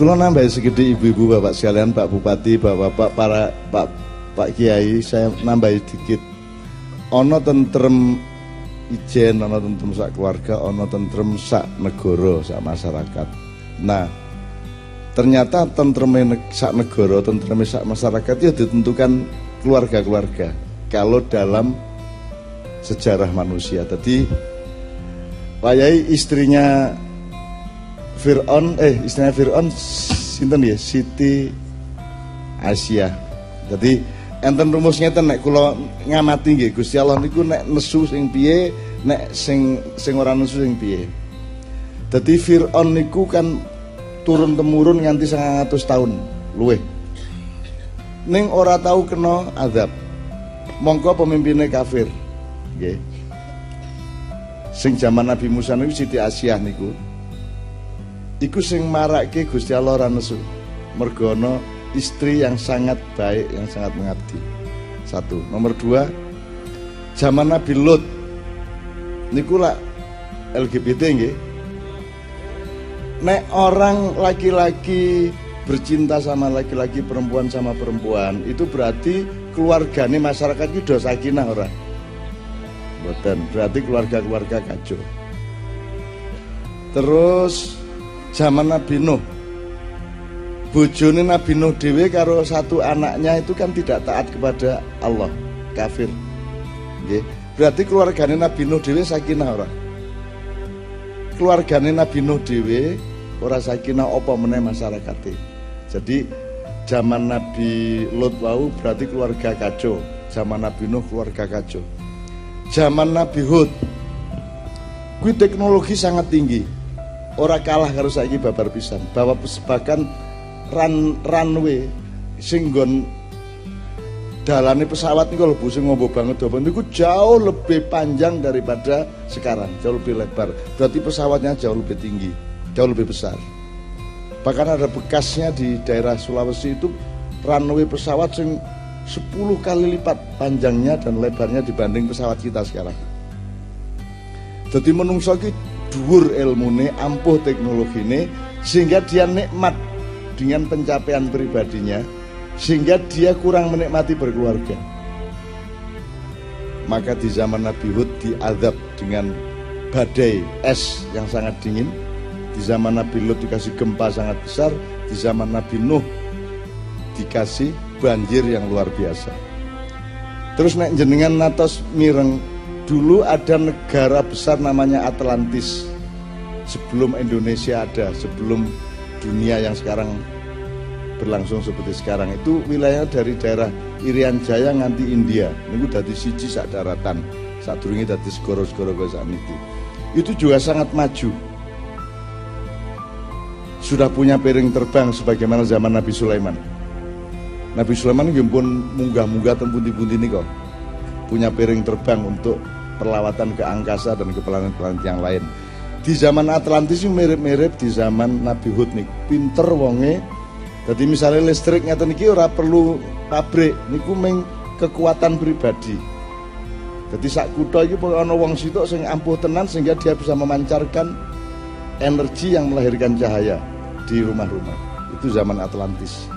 Kulo nambah segede ibu-ibu bapak sekalian, Pak Bupati, bapak-bapak, para Pak Pak Kiai, saya nambah dikit. Ono tentrem ijen, ono tentrem sak keluarga, ono tentrem sak negara, sak masyarakat. Nah, ternyata tentrem sak negara, tentrem sak masyarakat itu ditentukan keluarga-keluarga. Kalau dalam sejarah manusia. Tadi Pak Yai istrinya Fir'aun eh istrinya Fir'aun sinten ya Siti Asia. Jadi enten rumusnya ten nek kula ngamati nggih Gusti Allah niku nek nesu sing piye nek sing sing ora nesu sing piye. Dadi Fir'aun niku kan turun temurun nganti 100 tahun luweh. Ning ora tahu kena azab. Mongko pemimpinnya kafir. Nggih. Sing zaman Nabi Musa niku Siti Asia niku iku sing marake Gusti Allah ora nesu. Mergo istri yang sangat baik, yang sangat mengabdi. Satu. Nomor dua, zaman Nabi Lut niku lah LGBT nggih. Nek orang laki-laki bercinta sama laki-laki, perempuan sama perempuan, itu berarti keluarganya masyarakat itu dosa sakinah orang. Boten, berarti keluarga-keluarga kacau. Terus zaman Nabi Nuh. Bojone Nabi Nuh dewe karo satu anaknya itu kan tidak taat kepada Allah kafir. Nggih. berarti keluarganya Nabi Nuh dewe sakinah ora? Keluarganya Nabi Nuh dewe ora sakinah apa meneh masyarakatnya jadi zaman Nabi Lot wau berarti keluarga kacau zaman Nabi Nuh keluarga kacau zaman Nabi Hud. Kuwi teknologi sangat tinggi ora kalah karo saiki babar pisan. Bahwa bahkan run runway sing nggon dalane pesawat niku lho sing ngombo banget dawa niku jauh lebih panjang daripada sekarang jauh lebih lebar. Berarti pesawatnya jauh lebih tinggi jauh lebih besar. Bahkan ada bekasnya di daerah Sulawesi itu runway pesawat sing 10 kali lipat panjangnya dan lebarnya dibanding pesawat kita sekarang. Jadi menungso dhuwur ilmune, ampuh teknologine sehingga dia nikmat dengan pencapaian pribadinya sehingga dia kurang menikmati berkeluarga. Maka di zaman Nabi Hud diadab dengan badai es yang sangat dingin. Di zaman Nabi Lut dikasih gempa sangat besar. Di zaman Nabi Nuh dikasih banjir yang luar biasa. Terus naik jenengan natos mireng dulu ada negara besar namanya Atlantis. Sebelum Indonesia ada sebelum dunia yang sekarang berlangsung seperti sekarang. Itu wilayah dari daerah Irian Jaya nganti India. Ini dari siji sak daratan. Saat durungi dari segoro-segoro itu itu juga sangat maju. Sudah punya piring terbang sebagaimana zaman Nabi Sulaiman. Nabi Sulaiman pun munggah-munggah tempundi-pundi ini kok punya piring terbang untuk perlawatan ke angkasa dan ke planet-planet yang lain. Di zaman Atlantis mirip-mirip di zaman Nabi Hud nih. Pinter wonge. Jadi misalnya listrik ngeten iki ora perlu pabrik, niku meng kekuatan pribadi. Jadi sak kutha iki ana wong sitok sing ampuh tenan sehingga dia bisa memancarkan energi yang melahirkan cahaya di rumah-rumah. Itu zaman Atlantis.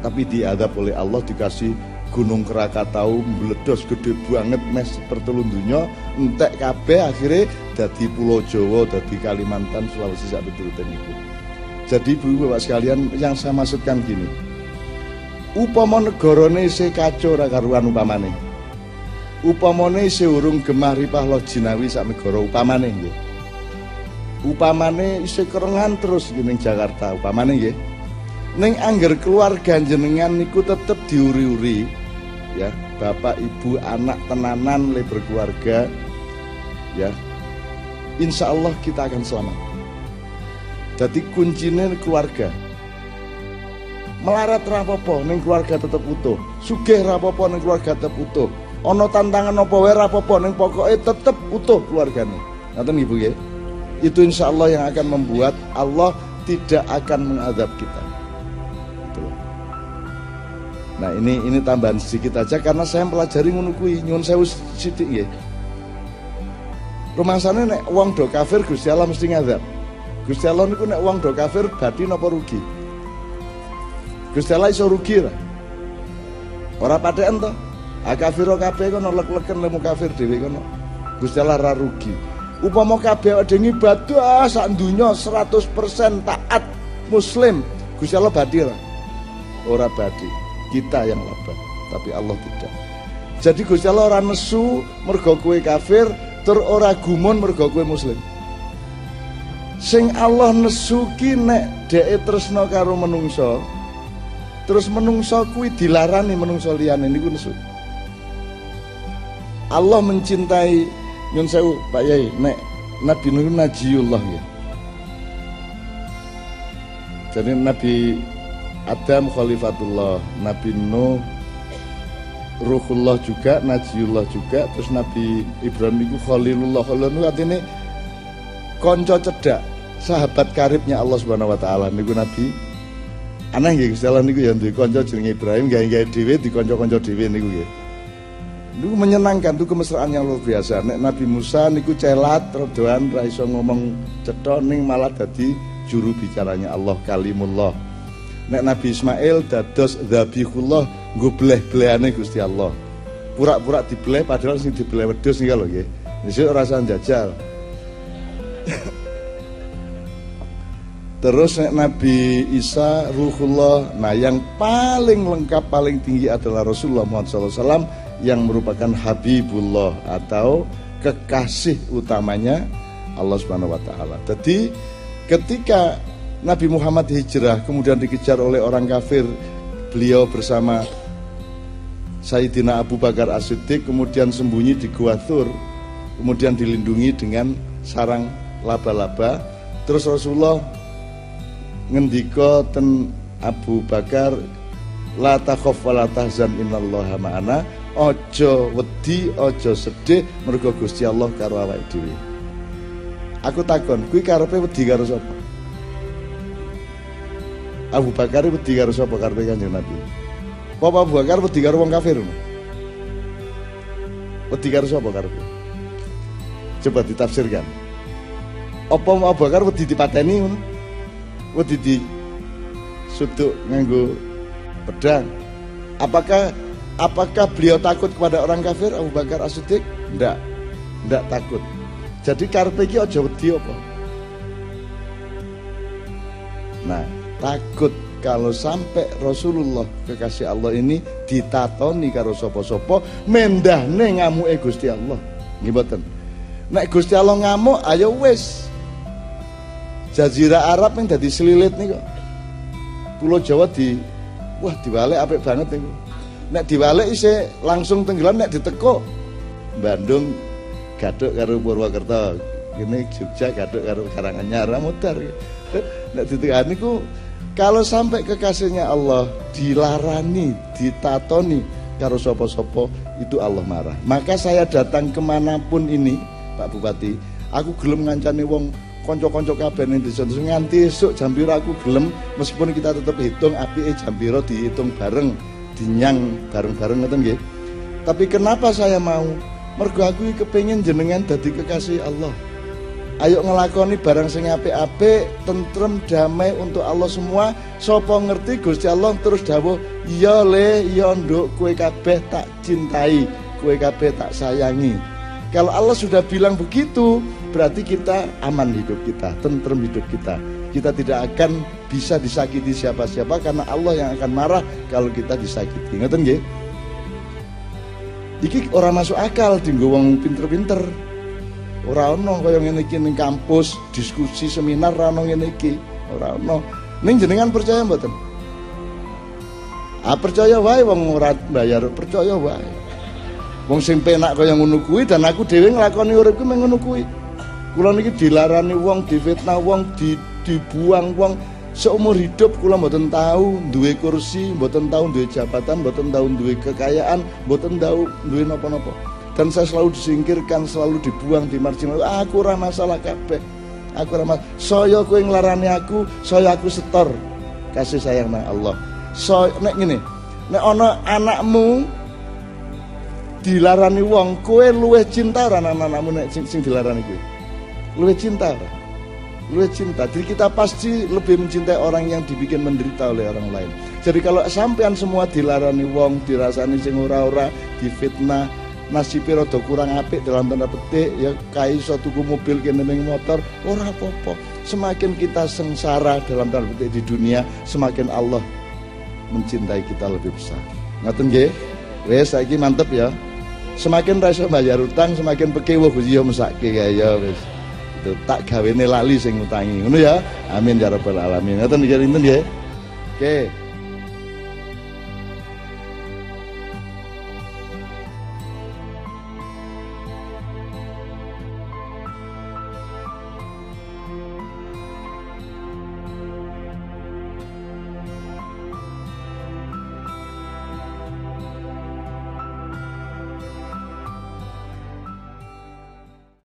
Tapi diadab oleh Allah dikasih Gunung Krakatau meledos gede banget mes pertelun dunia entek kabeh akhirnya jadi Pulau Jawa, jadi Kalimantan, Sulawesi sak pituruten itu. Jadi Bu Bapak sekalian yang saya maksudkan gini. Upama negarane isih kacau ra karuan upamane. Upamane isih urung gemah ripah lo jinawi sak negara upamane nggih. Upamane isih kerengan terus gini Jakarta upamane nggih. Neng angger keluarga jenengan niku tetep diuri-uri ya. Bapak ibu anak tenanan le berkeluarga ya. Insya Allah kita akan selamat. Jadi kuncinya keluarga. Melarat rapopo neng keluarga tetap utuh. Sugih rapopo neng keluarga tetap utuh. Ono tantangan apa wae rapopo neng pokoknya tetap utuh keluarganya ngaten ibu ya? Itu insya Allah yang akan membuat Allah tidak akan mengadab kita Nah ini ini tambahan sedikit aja karena saya pelajari kuwi nyuwun sewu sithik nggih. Rumah sana nek wong do kafir Gusti Allah mesti ngadab. Gusti Allah niku nek wong do kafir badi napa rugi? Gusti Allah iso rugi ra? Ora pathekan to? Akafiro kabeh kono lek-leken lemu kafir dhewe kono. Gusti Allah ra rugi. Upama kabeh ada ngibadah sak dunya 100% taat muslim, Gusti Allah badi ra? Ora badi. Kita yang laba, tapi Allah tidak. Jadi Gusti Allah ora nesu mergo kowe kafir, tur ora gumun mergo kowe muslim. Sing Allah nesuki nek dhek tresno karo menungso, terus menungso kuwi dilarani menungso liyane niku nesu. Allah mencintai nyun sewu Pak Yai nek Nabi Nuh najiullah ya. Jadi Nabi Adam khalifatullah, Nabi Nuh Ruhullah juga, Najiullah juga, terus Nabi Ibrahim itu Khalilullah. Khalilullah artinya konco cedak, sahabat karibnya Allah Subhanahu wa taala niku Nabi aneh Gusti Allah niku ya duwe kanca Ibrahim gawe-gawe dhewe dikanca-kanca dhewe niku nggih. Niku menyenangkan tuh kemesraan yang luar biasa. Nek Nabi Musa niku celat ra iso ngomong ning malah dadi juru bicaranya Allah kalimullah. Nek Nabi Ismail dados dzabihullah nggo bleh-blehane Gusti Allah. Pura-pura dibleh padahal sing dibleh wedhus niku lho nggih. Nisih ora jajal. Terus Nabi Isa Ruhullah Nah yang paling lengkap paling tinggi adalah Rasulullah Muhammad SAW Yang merupakan Habibullah Atau kekasih utamanya Allah Subhanahu Wa Taala. Jadi ketika Nabi Muhammad hijrah kemudian dikejar oleh orang kafir. Beliau bersama Sayyidina Abu Bakar As-Siddiq kemudian sembunyi di Gua Thur kemudian dilindungi dengan sarang laba-laba. Terus Rasulullah ngendika ten Abu Bakar la takhaf wa la tahzan innallaha ma'ana. Aja wedi aja sedih mergo Gusti Allah karo awake dhewe. Aku takon kuwi karepe wedi karo sapa Abu Bakar wedi karo sapa karepe Kanjeng Nabi Apa Abu Bakar wedi karo wong kafir wedi karo sapa coba ditafsirkan apa Abu Bakar wedi dipateni ngono wedi di suduk nganggo pedang. Apakah apakah beliau takut kepada orang kafir Abu Bakar As-Siddiq? Enggak. Enggak takut. Jadi karpe iki aja wedi apa? Nah, takut kalau sampai Rasulullah kekasih Allah ini ditatoni karo sapa-sapa mendahne ngamuke Gusti Allah. Nggih mboten. Nek Gusti Allah ngamuk ayo wis Jazirah Arab yang jadi selilit nih. Pulau Jawa di wah diwalek apik banget nih. Nek diwalek isi langsung tenggelam nek diteko Bandung gaduk karo Purwokerto. Ini Jogja gaduk karo Karanganyar mutar. Nek ditekani ku kalau sampai kekasihnya Allah dilarani, ditatoni karo sopo-sopo itu Allah marah. Maka saya datang ke mana pun ini, Pak Bupati, aku gelem ngancani wong konco-konco kabeh ning desa. Nganti esuk jam aku gelem meskipun kita tetap hitung api jam piro dihitung bareng dinyang bareng-bareng ngoten tapi kenapa saya mau? Mergo aku kepengin jenengan dadi kekasih Allah ayo ngelakoni barang sing apik-apik tentrem damai untuk Allah semua sapa ngerti Gusti Allah terus dawuh iya le iya nduk kowe kabeh tak cintai kowe kabeh tak sayangi kalau Allah sudah bilang begitu berarti kita aman hidup kita, tentrem hidup kita. Kita tidak akan bisa disakiti siapa-siapa karena Allah yang akan marah kalau kita disakiti. Ngeten nggih? Iki orang masuk akal dinggo wong pinter-pinter. Ora ono kaya ngene iki ning kampus, diskusi seminar ora ono ngene iki. Ora ono. Ning jenengan percaya mboten? Ah percaya wae wong ora bayar, percaya wae. Wong sing penak kaya ngono kuwi dan aku dhewe nglakoni uripku mung ngono kuwi. Kula niki dilarani wong, difitnah wong, di, dibuang wong seumur hidup kula mboten tahu duwe kursi, mboten tahu duwe jabatan, mboten tahu duwe kekayaan, mboten tahu duwe napa-napa. Dan saya selalu disingkirkan, selalu dibuang, di marginal. Aku ora masalah kabeh. Aku ora masalah. Saya kowe nglarani aku, saya aku setor. Kasih sayang nang Allah. So nek ngene, nek ana anakmu dilarani wong, kowe luwih cinta ora anakmu nek sing, sing dilarani kowe? luwih cinta Luwih cinta. Jadi kita pasti lebih mencintai orang yang dibikin menderita oleh orang lain. Jadi kalau sampean semua dilarani wong, dirasani sing ora-ora, difitnah, nasibnya rada kurang apik dalam tanda petik ya kai iso tuku mobil kene ning motor ora apa-apa. Semakin kita sengsara dalam tanda petik di dunia, semakin Allah mencintai kita lebih besar. Ngoten nggih? Wes saiki mantep ya. Semakin rasa bayar utang, semakin pekewo Gusti yo mesake ya wis itu tak gawe lali sing ngutangi ngono ya amin ya rabbal alamin ngoten nggih nggih oke